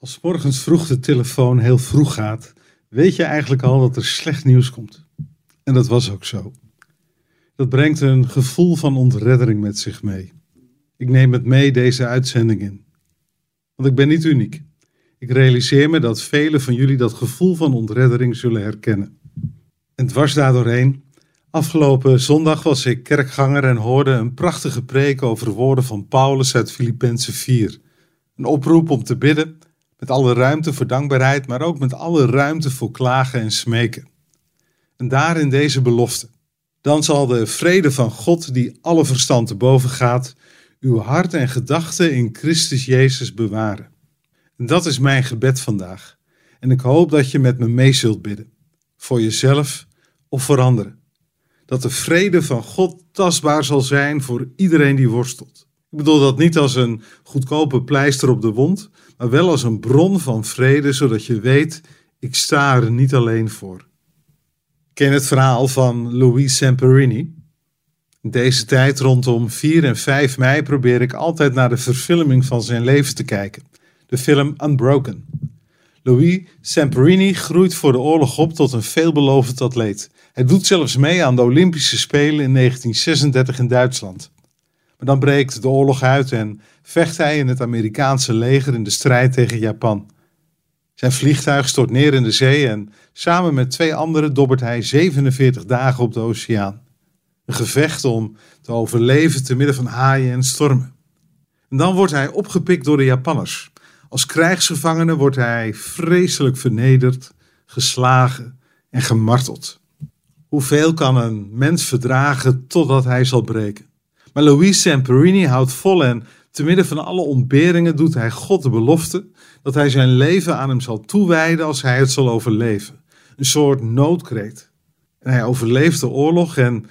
Als morgens vroeg de telefoon heel vroeg gaat, weet je eigenlijk al dat er slecht nieuws komt. En dat was ook zo. Dat brengt een gevoel van ontreddering met zich mee. Ik neem het mee deze uitzending in. Want ik ben niet uniek. Ik realiseer me dat velen van jullie dat gevoel van ontreddering zullen herkennen. En dwars daardoorheen, afgelopen zondag was ik kerkganger en hoorde een prachtige preek over woorden van Paulus uit Filippenzen 4. Een oproep om te bidden met alle ruimte voor dankbaarheid, maar ook met alle ruimte voor klagen en smeken. En daarin deze belofte. Dan zal de vrede van God, die alle verstand te boven gaat, uw hart en gedachten in Christus Jezus bewaren. En dat is mijn gebed vandaag. En ik hoop dat je met me mee zult bidden. Voor jezelf of voor anderen. Dat de vrede van God tastbaar zal zijn voor iedereen die worstelt. Ik bedoel dat niet als een goedkope pleister op de wond, maar wel als een bron van vrede, zodat je weet, ik sta er niet alleen voor. Ken het verhaal van Louis Samperini? In deze tijd rondom 4 en 5 mei probeer ik altijd naar de verfilming van zijn leven te kijken. De film Unbroken. Louis Samperini groeit voor de oorlog op tot een veelbelovend atleet. Hij doet zelfs mee aan de Olympische Spelen in 1936 in Duitsland. Maar dan breekt de oorlog uit en vecht hij in het Amerikaanse leger in de strijd tegen Japan. Zijn vliegtuig stort neer in de zee en samen met twee anderen dobbert hij 47 dagen op de oceaan. Een gevecht om te overleven te midden van haaien en stormen. En dan wordt hij opgepikt door de Japanners. Als krijgsgevangene wordt hij vreselijk vernederd, geslagen en gemarteld. Hoeveel kan een mens verdragen totdat hij zal breken? Maar Louis Samperini houdt vol en te midden van alle ontberingen doet hij God de belofte dat hij zijn leven aan hem zal toewijden als hij het zal overleven. Een soort noodkreet. En hij overleeft de oorlog en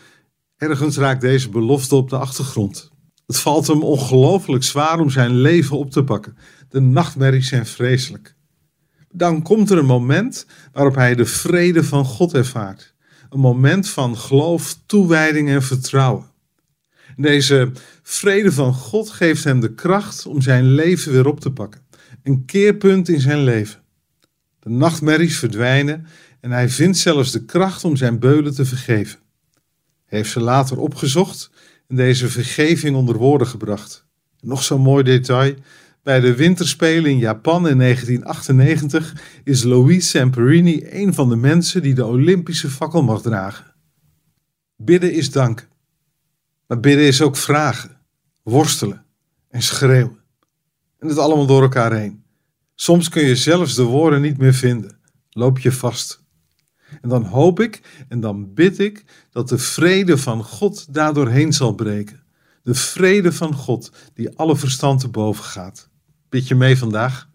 ergens raakt deze belofte op de achtergrond. Het valt hem ongelooflijk zwaar om zijn leven op te pakken. De nachtmerries zijn vreselijk. Dan komt er een moment waarop hij de vrede van God ervaart. Een moment van geloof, toewijding en vertrouwen. Deze vrede van God geeft hem de kracht om zijn leven weer op te pakken. Een keerpunt in zijn leven. De nachtmerries verdwijnen en hij vindt zelfs de kracht om zijn beulen te vergeven. Hij heeft ze later opgezocht en deze vergeving onder woorden gebracht. Nog zo'n mooi detail. Bij de winterspelen in Japan in 1998 is Louis Samperini een van de mensen die de Olympische fakkel mag dragen. Bidden is danken. Maar bidden is ook vragen, worstelen en schreeuwen. En het allemaal door elkaar heen. Soms kun je zelfs de woorden niet meer vinden. Loop je vast. En dan hoop ik en dan bid ik dat de vrede van God daardoorheen zal breken. De vrede van God die alle verstand te boven gaat. Bid je mee vandaag?